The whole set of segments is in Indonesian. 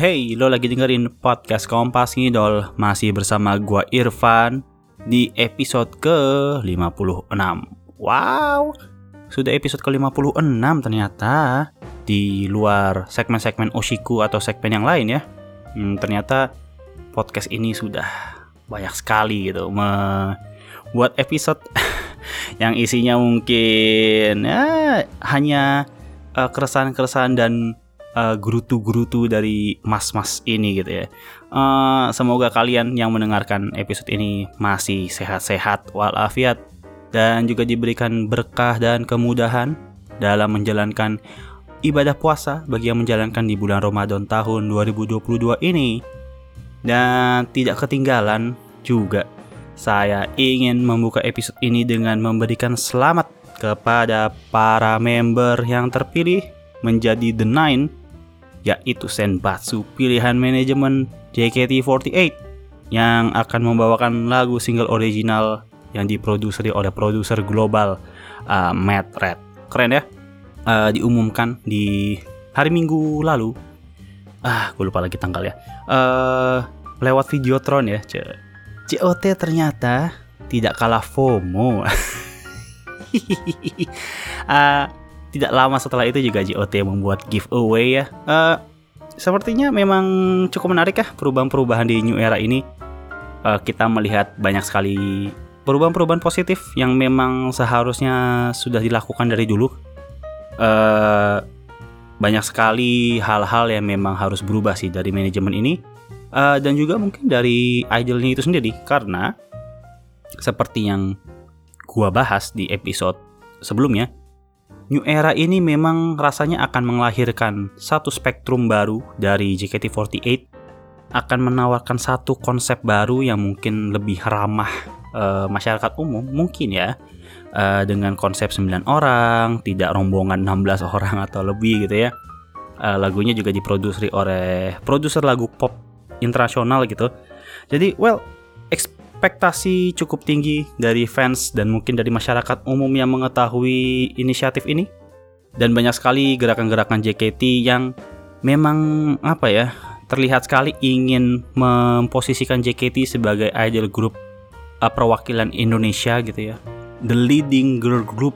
Hey, lo lagi dengerin podcast Kompas Ngidol. Masih bersama gua Irfan Di episode ke-56. Wow, sudah episode ke-56 ternyata Di luar segmen-segmen Oshiku atau segmen yang lain ya. Hmm, Ternyata podcast ini sudah banyak sekali gitu Buat episode yang isinya mungkin ya, hanya uh, keresahan-keresahan dan uh, gerutu-gerutu dari mas-mas ini gitu ya. Uh, semoga kalian yang mendengarkan episode ini masih sehat-sehat walafiat dan juga diberikan berkah dan kemudahan dalam menjalankan ibadah puasa bagi yang menjalankan di bulan Ramadan tahun 2022 ini. Dan tidak ketinggalan juga saya ingin membuka episode ini dengan memberikan selamat kepada para member yang terpilih menjadi The Nine yaitu Senbatsu pilihan manajemen JKT48 yang akan membawakan lagu single original yang diproduksi oleh produser global uh, Matt Red. Keren ya? Uh, diumumkan di hari Minggu lalu. Ah, gue lupa lagi tanggal ya. Uh, lewat Videotron ya. COT ternyata tidak kalah FOMO. uh, tidak lama setelah itu juga JOT membuat giveaway ya. Uh, sepertinya memang cukup menarik ya perubahan-perubahan di new era ini. Uh, kita melihat banyak sekali perubahan-perubahan positif yang memang seharusnya sudah dilakukan dari dulu. Uh, banyak sekali hal-hal yang memang harus berubah sih dari manajemen ini uh, dan juga mungkin dari idolnya itu sendiri karena seperti yang gua bahas di episode sebelumnya New Era ini memang rasanya akan melahirkan satu spektrum baru dari JKT48 akan menawarkan satu konsep baru yang mungkin lebih ramah uh, masyarakat umum mungkin ya. Uh, dengan konsep 9 orang tidak rombongan 16 orang atau lebih gitu ya. Uh, lagunya juga diproduksi oleh produser lagu pop internasional gitu. Jadi well ekspektasi cukup tinggi dari fans dan mungkin dari masyarakat umum yang mengetahui inisiatif ini. Dan banyak sekali gerakan-gerakan JKT yang memang apa ya, terlihat sekali ingin memposisikan JKT sebagai idol group uh, perwakilan Indonesia gitu ya. The leading girl group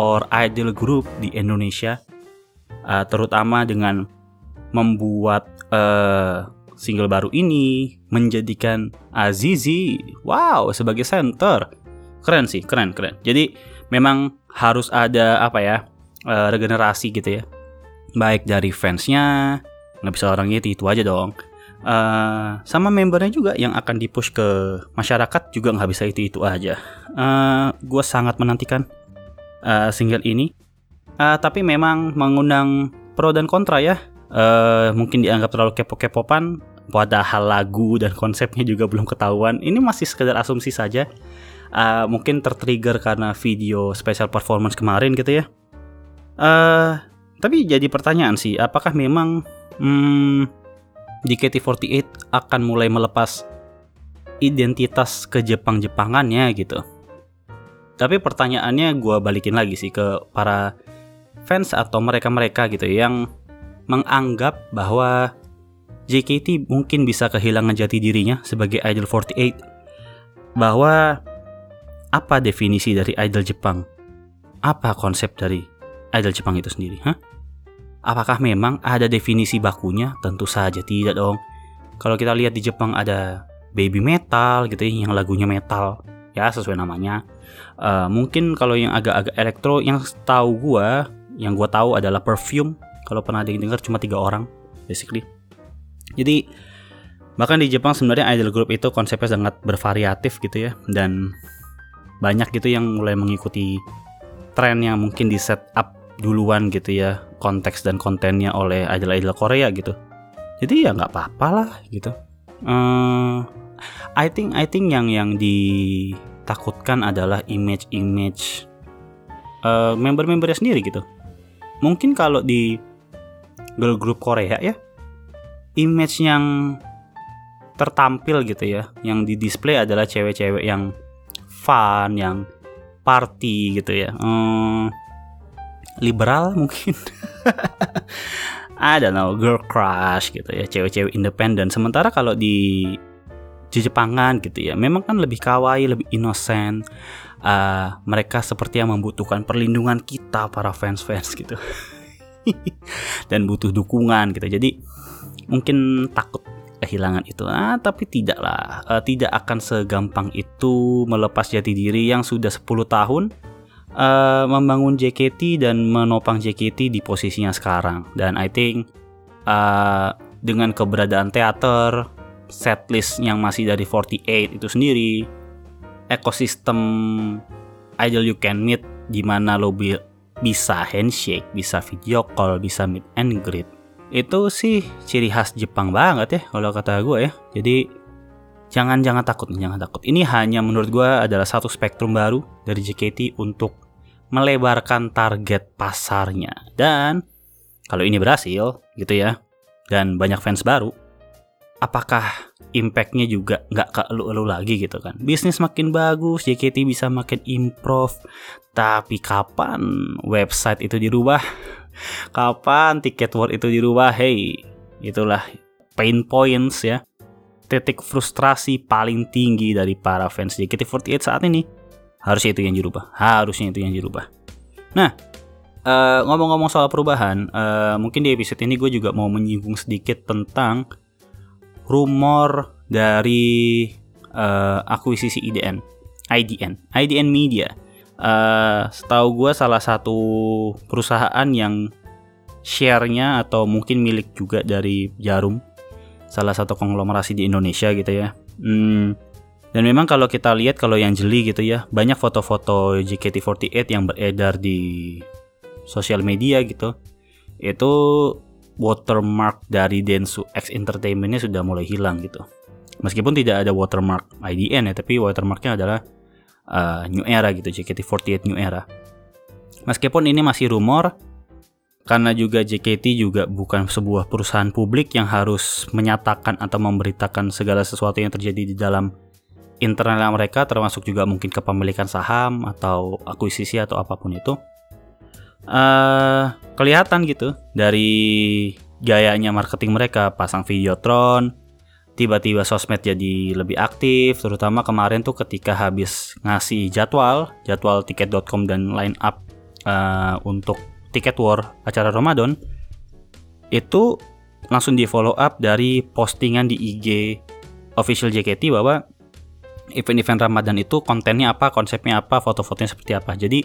or idol group di Indonesia. Uh, terutama dengan membuat uh, single baru ini menjadikan Azizi wow sebagai center. Keren sih, keren keren. Jadi memang harus ada apa ya uh, regenerasi gitu ya. Baik dari fansnya, nggak bisa orangnya itu, itu aja dong. Uh, sama membernya juga yang akan dipush ke masyarakat juga nggak bisa itu itu aja. Uh, eh, gue sangat menantikan uh, single ini. Uh, tapi memang mengundang pro dan kontra ya. Uh, mungkin dianggap terlalu kepo-kepopan padahal lagu dan konsepnya juga belum ketahuan. Ini masih sekedar asumsi saja. Uh, mungkin tertrigger karena video special performance kemarin gitu ya. Uh, tapi jadi pertanyaan sih, apakah memang hmm, DKT48 akan mulai melepas identitas ke Jepang-Jepangannya gitu? Tapi pertanyaannya gue balikin lagi sih ke para fans atau mereka-mereka gitu yang menganggap bahwa JKT mungkin bisa kehilangan jati dirinya sebagai idol 48. Bahwa apa definisi dari idol Jepang? Apa konsep dari idol Jepang itu sendiri? Hah? Apakah memang ada definisi bakunya? Tentu saja tidak dong. Kalau kita lihat di Jepang ada baby metal gitu ya, yang lagunya metal ya sesuai namanya. Uh, mungkin kalau yang agak-agak elektro yang tahu gua, yang gua tahu adalah perfume. Kalau pernah dengar cuma tiga orang basically. Jadi bahkan di Jepang sebenarnya idol group itu konsepnya sangat bervariatif gitu ya dan banyak gitu yang mulai mengikuti tren yang mungkin di set up duluan gitu ya konteks dan kontennya oleh idol-idol Korea gitu. Jadi ya nggak apa-apa lah gitu. Uh, I think I think yang yang ditakutkan adalah image-image uh, member-membernya sendiri gitu. Mungkin kalau di girl group Korea ya image yang tertampil gitu ya. Yang di display adalah cewek-cewek yang fun yang party gitu ya. Hmm, liberal mungkin. I don't girl crush gitu ya cewek-cewek independen sementara kalau di di Jepangan gitu ya memang kan lebih kawaii lebih innocent. Uh, mereka seperti yang membutuhkan perlindungan kita para fans-fans gitu. Dan butuh dukungan gitu. Jadi mungkin takut kehilangan itu ah tapi tidaklah uh, tidak akan segampang itu melepas jati diri yang sudah 10 tahun uh, membangun JKT dan menopang JKT di posisinya sekarang dan I think uh, dengan keberadaan teater setlist yang masih dari 48 itu sendiri ekosistem idol you can meet di mana lo bi bisa handshake, bisa video call, bisa meet and greet. Itu sih ciri khas Jepang banget ya kalau kata gue ya. Jadi jangan jangan takut jangan takut. Ini hanya menurut gue adalah satu spektrum baru dari JKT untuk melebarkan target pasarnya. Dan kalau ini berhasil gitu ya, dan banyak fans baru, apakah impactnya juga nggak ke elu-elu lagi gitu kan bisnis makin bagus JKT bisa makin improve tapi kapan website itu dirubah kapan tiket war itu dirubah? Hey itulah pain points ya. Titik frustrasi paling tinggi dari para fans JKT48 saat ini. Harusnya itu yang dirubah. Harusnya itu yang dirubah. Nah ngomong ngomong-ngomong soal perubahan uh, mungkin di episode ini gue juga mau menyinggung sedikit tentang rumor dari uh, akuisisi IDN, IDN, IDN Media. Uh, setahu gue salah satu perusahaan yang share-nya atau mungkin milik juga dari Jarum, salah satu konglomerasi di Indonesia gitu ya. Hmm, dan memang kalau kita lihat kalau yang jeli gitu ya, banyak foto-foto JKT48 yang beredar di sosial media gitu. Itu watermark dari Densu X Entertainmentnya sudah mulai hilang gitu. Meskipun tidak ada watermark IDN ya, tapi watermarknya adalah uh, New Era gitu, JKT48 New Era. Meskipun ini masih rumor, karena juga JKT juga bukan sebuah perusahaan publik yang harus menyatakan atau memberitakan segala sesuatu yang terjadi di dalam internal mereka, termasuk juga mungkin kepemilikan saham atau akuisisi atau apa pun itu uh, kelihatan gitu dari gayanya marketing mereka pasang videotron tiba-tiba sosmed jadi lebih aktif terutama kemarin tuh ketika habis ngasih jadwal jadwal tiket.com dan line up uh, untuk tiket war acara Ramadan itu langsung di follow up dari postingan di IG official JKT bahwa event-event Ramadan itu kontennya apa, konsepnya apa, foto-fotonya seperti apa. Jadi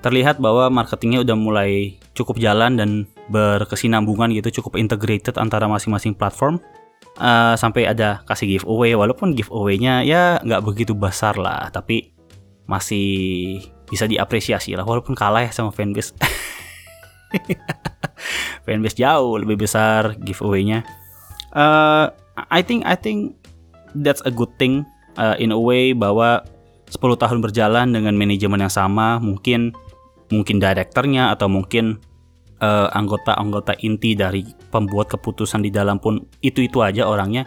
terlihat bahwa marketingnya udah mulai cukup jalan dan berkesinambungan gitu, cukup integrated antara masing-masing platform. Uh, sampai ada kasih giveaway, walaupun giveaway-nya ya nggak begitu besar lah, tapi masih bisa diapresiasi lah, walaupun kalah ya sama fanbase. fanbase jauh lebih besar giveaway-nya. Uh, I think I think that's a good thing uh, in a way bahwa 10 tahun berjalan dengan manajemen yang sama, mungkin mungkin direkturnya atau mungkin uh, anggota-anggota inti dari pembuat keputusan di dalam pun itu-itu aja orangnya.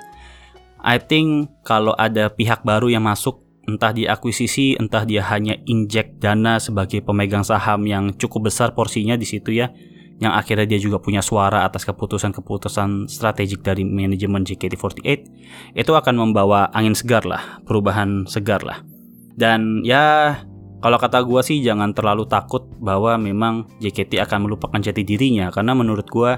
I think kalau ada pihak baru yang masuk entah dia akuisisi, entah dia hanya injek dana sebagai pemegang saham yang cukup besar porsinya di situ ya, yang akhirnya dia juga punya suara atas keputusan-keputusan strategik dari manajemen JKT48 itu akan membawa angin segar lah, perubahan segar lah. Dan ya kalau kata gue sih jangan terlalu takut bahwa memang JKT akan melupakan jati dirinya. Karena menurut gue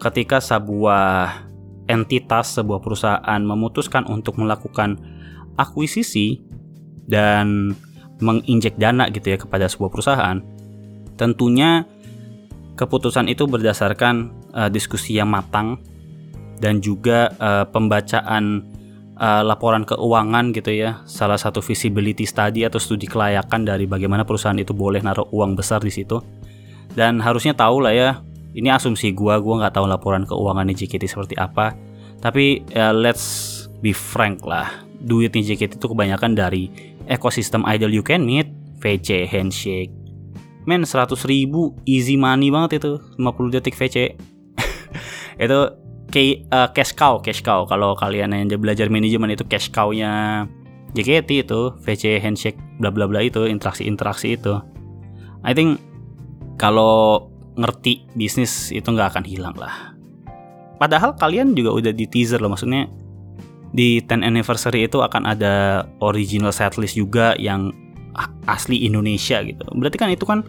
ketika sebuah entitas, sebuah perusahaan memutuskan untuk melakukan akuisisi dan menginjek dana gitu ya kepada sebuah perusahaan, tentunya Keputusan itu berdasarkan uh, diskusi yang matang dan juga uh, pembacaan uh, laporan keuangan gitu ya. Salah satu visibility study atau studi kelayakan dari bagaimana perusahaan itu boleh naruh uang besar di situ. Dan harusnya tahu lah ya. Ini asumsi gua, gua nggak tahu laporan keuangan JKT seperti apa. Tapi uh, let's be frank lah. Duitnya JKT itu kebanyakan dari ekosistem idol you can meet, VC, handshake, men 100 ribu easy money banget itu 50 detik VC itu kayak uh, cash cow cash cow. Kalau kalian yang belajar manajemen itu cash cow-nya JKT itu VC handshake bla bla bla itu interaksi-interaksi itu. I think kalau ngerti bisnis itu nggak akan hilang lah. Padahal kalian juga udah di teaser loh maksudnya di 10 anniversary itu akan ada original setlist juga yang asli Indonesia gitu. Berarti kan itu kan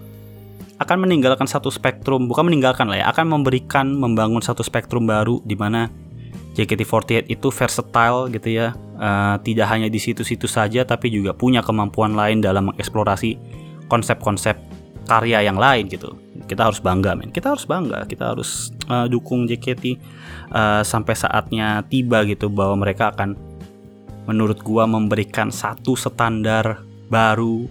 akan meninggalkan satu spektrum, bukan meninggalkan lah ya, akan memberikan membangun satu spektrum baru di mana JKT48 itu versatile gitu ya. Uh, tidak hanya di situ-situ saja tapi juga punya kemampuan lain dalam mengeksplorasi konsep-konsep karya yang lain gitu. Kita harus bangga, men. Kita harus bangga. Kita harus uh, dukung JKT uh, sampai saatnya tiba gitu bahwa mereka akan menurut gua memberikan satu standar baru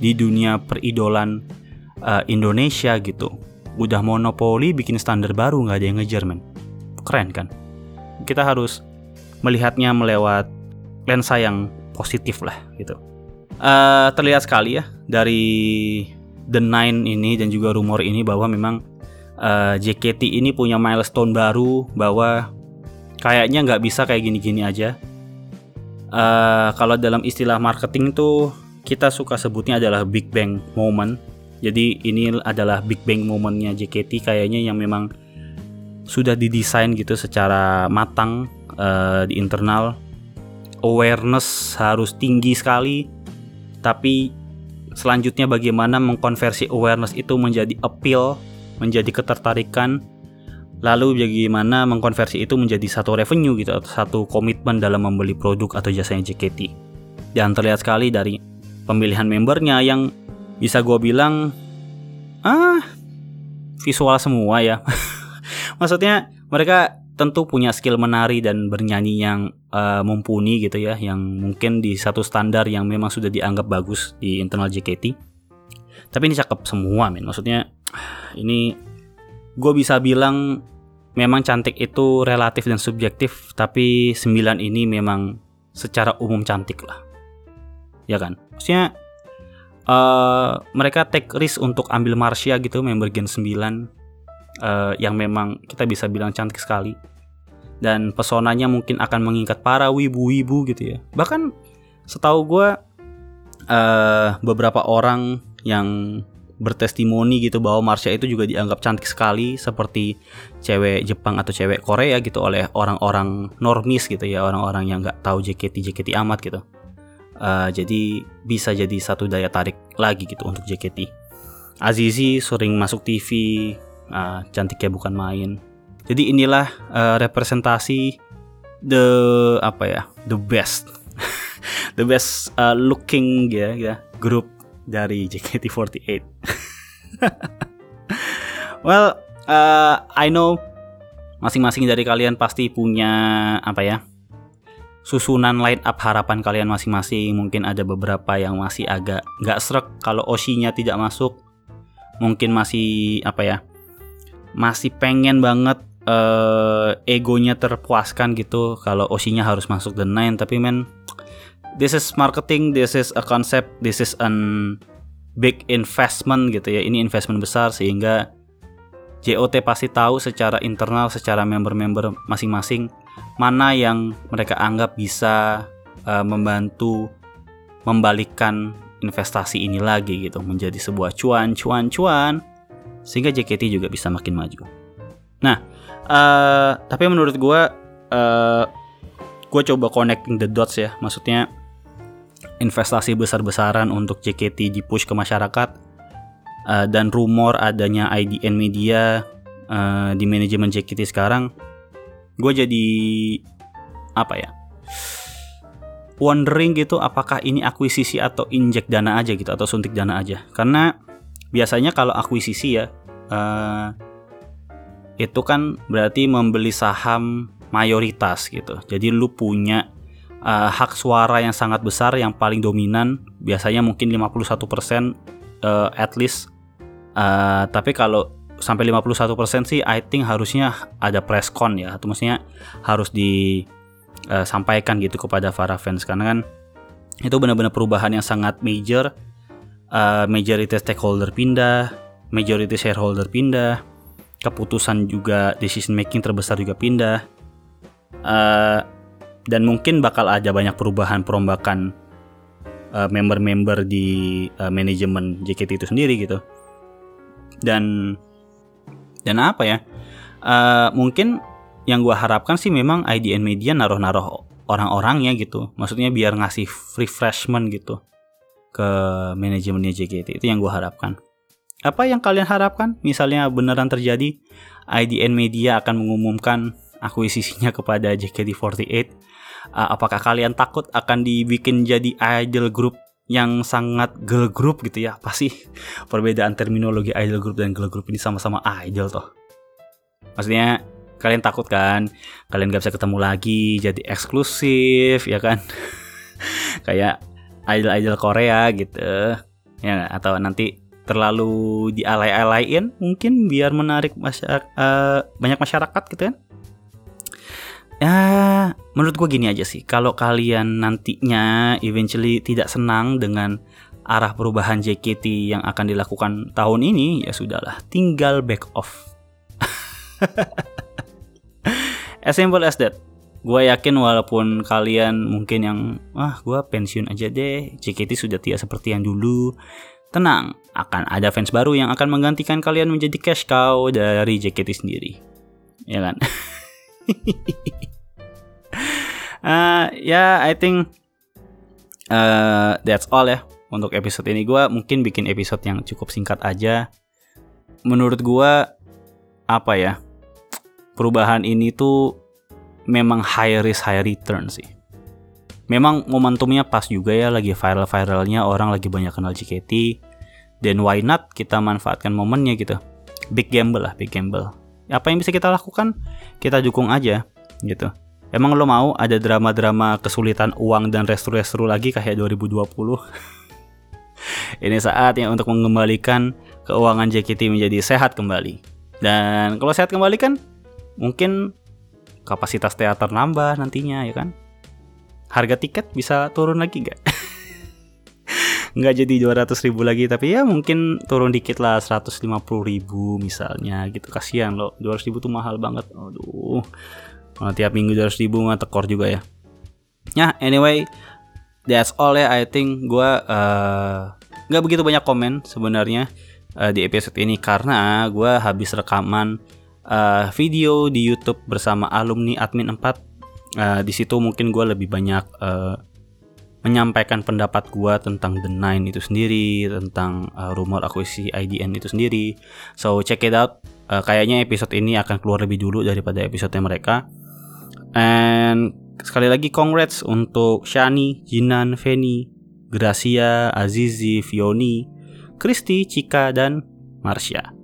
di dunia peridolan uh, Indonesia gitu. Udah monopoli bikin standar baru nggak ada yang ngejar men. Keren kan? Kita harus melihatnya melewat lensa yang positif lah gitu. Uh, terlihat sekali ya dari The Nine ini dan juga rumor ini bahwa memang uh, eh, JKT ini punya milestone baru bahwa kayaknya nggak bisa kayak gini-gini aja. Uh, kalau dalam istilah marketing tuh kita suka sebutnya adalah Big Bang Moment. Jadi ini adalah Big Bang Momentnya JKT kayaknya yang memang sudah didesain gitu secara matang uh, di internal. Awareness harus tinggi sekali, tapi selanjutnya bagaimana mengkonversi awareness itu menjadi appeal, menjadi ketertarikan, lalu bagaimana mengkonversi itu menjadi satu revenue gitu atau satu komitmen dalam membeli produk atau jasanya JKT. Dan terlihat sekali dari pemilihan membernya yang bisa gue bilang ah visual semua ya. Maksudnya mereka tentu punya skill menari dan bernyanyi yang uh, mumpuni gitu ya, yang mungkin di satu standar yang memang sudah dianggap bagus di internal JKT. Tapi ini cakep semua, men. Maksudnya ini gue bisa bilang memang cantik itu relatif dan subjektif, tapi sembilan ini memang secara umum cantik lah. Ya kan? Maksudnya uh, mereka take risk untuk ambil Marsha gitu, member Gen 9 uh, yang memang kita bisa bilang cantik sekali dan pesonanya mungkin akan mengikat para wibu-wibu gitu ya. Bahkan setahu gue uh, beberapa orang yang bertestimoni gitu bahwa Marsha itu juga dianggap cantik sekali seperti cewek Jepang atau cewek Korea gitu oleh orang-orang normis gitu ya orang-orang yang nggak tahu JKT JKT amat gitu uh, jadi bisa jadi satu daya tarik lagi gitu untuk JKT Azizi sering masuk TV uh, cantiknya bukan main. Jadi inilah uh, representasi the apa ya the best. The best uh, looking ya ya grup dari JKT48 well uh, I know masing-masing dari kalian pasti punya apa ya susunan line up harapan kalian masing-masing. Mungkin ada beberapa yang masih agak nggak serak kalau Oshinya tidak masuk. Mungkin masih apa ya masih pengen banget uh, egonya terpuaskan gitu kalau Osinya harus masuk the nine. Tapi men this is marketing this is a concept this is an big investment gitu ya. Ini investment besar sehingga JOT pasti tahu secara internal secara member-member masing-masing mana yang mereka anggap bisa uh, membantu membalikkan investasi ini lagi gitu menjadi sebuah cuan cuan cuan sehingga JKT juga bisa makin maju. Nah, uh, tapi menurut gue uh, gue coba connecting the dots ya maksudnya investasi besar-besaran untuk JKT di push ke masyarakat uh, dan rumor adanya IDN media uh, di manajemen JKT sekarang gue jadi apa ya wondering gitu apakah ini akuisisi atau injek dana aja gitu atau suntik dana aja karena biasanya kalau akuisisi ya uh, itu kan berarti membeli saham mayoritas gitu. Jadi lu punya uh, hak suara yang sangat besar yang paling dominan, biasanya mungkin 51% uh, eh, at least. Uh, tapi kalau sampai 51% sih I think harusnya ada press con ya, atau maksudnya harus disampaikan uh, gitu kepada para fans. Karena kan itu benar-benar perubahan yang sangat major. Uh, majority stakeholder pindah, majority shareholder pindah, keputusan juga decision making terbesar juga pindah. Uh, dan mungkin bakal ada banyak perubahan perombakan uh, member-member di uh, manajemen JKT itu sendiri gitu. Dan dan apa ya uh, mungkin yang gue harapkan sih memang IDN Media naruh-naruh orang-orangnya gitu. Maksudnya biar ngasih refreshment gitu ke manajemennya JKT. Itu yang gue harapkan. Apa yang kalian harapkan? Misalnya beneran terjadi, IDN Media akan mengumumkan akuisisinya kepada JKT48. Uh, apakah kalian takut akan dibikin jadi idol group yang sangat girl group gitu ya? Apa sih perbedaan terminologi idol group dan girl group ini sama-sama idol toh? Maksudnya kalian takut kan kalian gak bisa ketemu lagi jadi eksklusif ya kan kayak idol-idol Korea gitu ya atau nanti terlalu dialay-alayin mungkin biar menarik masyarakat uh, banyak masyarakat gitu kan ya menurut gue gini aja sih. Kalau kalian nantinya eventually tidak senang dengan arah perubahan JKT yang akan dilakukan tahun ini ya sudahlah. Tinggal back off. As simple as that. Gue yakin walaupun kalian mungkin yang ah gue pensiun aja deh. JKT sudah tidak seperti yang dulu. Tenang akan ada fans baru yang akan menggantikan kalian menjadi cash cow dari JKT sendiri. Ya kan uh, ya yeah, I think uh, that's all ya untuk episode ini gue mungkin bikin episode yang cukup singkat aja menurut gue apa ya perubahan ini tuh memang high risk high return sih. Memang momentumnya pas juga ya lagi viral-viralnya orang lagi banyak kenal JKT dan why not kita manfaatkan momennya gitu. Big gamble lah, big gamble. Apa yang bisa kita lakukan? Kita dukung aja gitu. Emang lo mau ada drama-drama kesulitan uang dan restru-restru lagi kayak 2020? Ini saatnya untuk mengembalikan keuangan JKT menjadi sehat kembali. Dan kalau sehat kembali kan mungkin kapasitas teater nambah nantinya ya kan harga tiket bisa turun lagi nggak nggak jadi 200 ribu lagi tapi ya mungkin turun dikit lah 150 ribu misalnya gitu. Kasihan loh 200 ribu tuh mahal banget. Aduh nah, tiap minggu 200 ribu nggak tekor juga ya. Ya anyway that's all ya. I think gue uh, nggak begitu banyak komen sebenarnya uh, di episode ini karena gue habis rekaman uh, video di YouTube bersama alumni admin 4. Uh, eh, di situ mungkin gue lebih banyak uh, menyampaikan pendapat gue tentang The Nine itu sendiri, tentang uh, rumor akuisisi IDN itu sendiri. So check it out. Uh, kayaknya episode ini akan keluar lebih dulu daripada episode mereka. And sekali lagi congrats untuk Shani, Jinan, Feni, Gracia, Azizi, Fioni, Kristi, Cika, dan Marsha.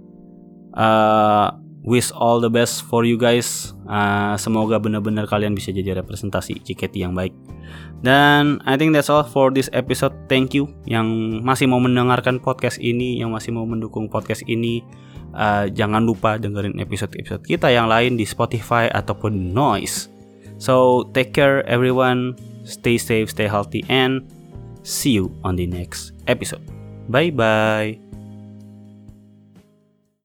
Uh, wish all the best for you guys. Uh, semoga benar-benar kalian bisa jadi representasi JKT yang baik. Dan I think that's all for this episode. Thank you yang masih mau mendengarkan podcast ini, yang masih mau mendukung podcast ini. Uh, jangan lupa dengerin episode-episode kita yang lain di Spotify ataupun Noise. So take care everyone, stay safe, stay healthy, and see you on the next episode. Bye bye.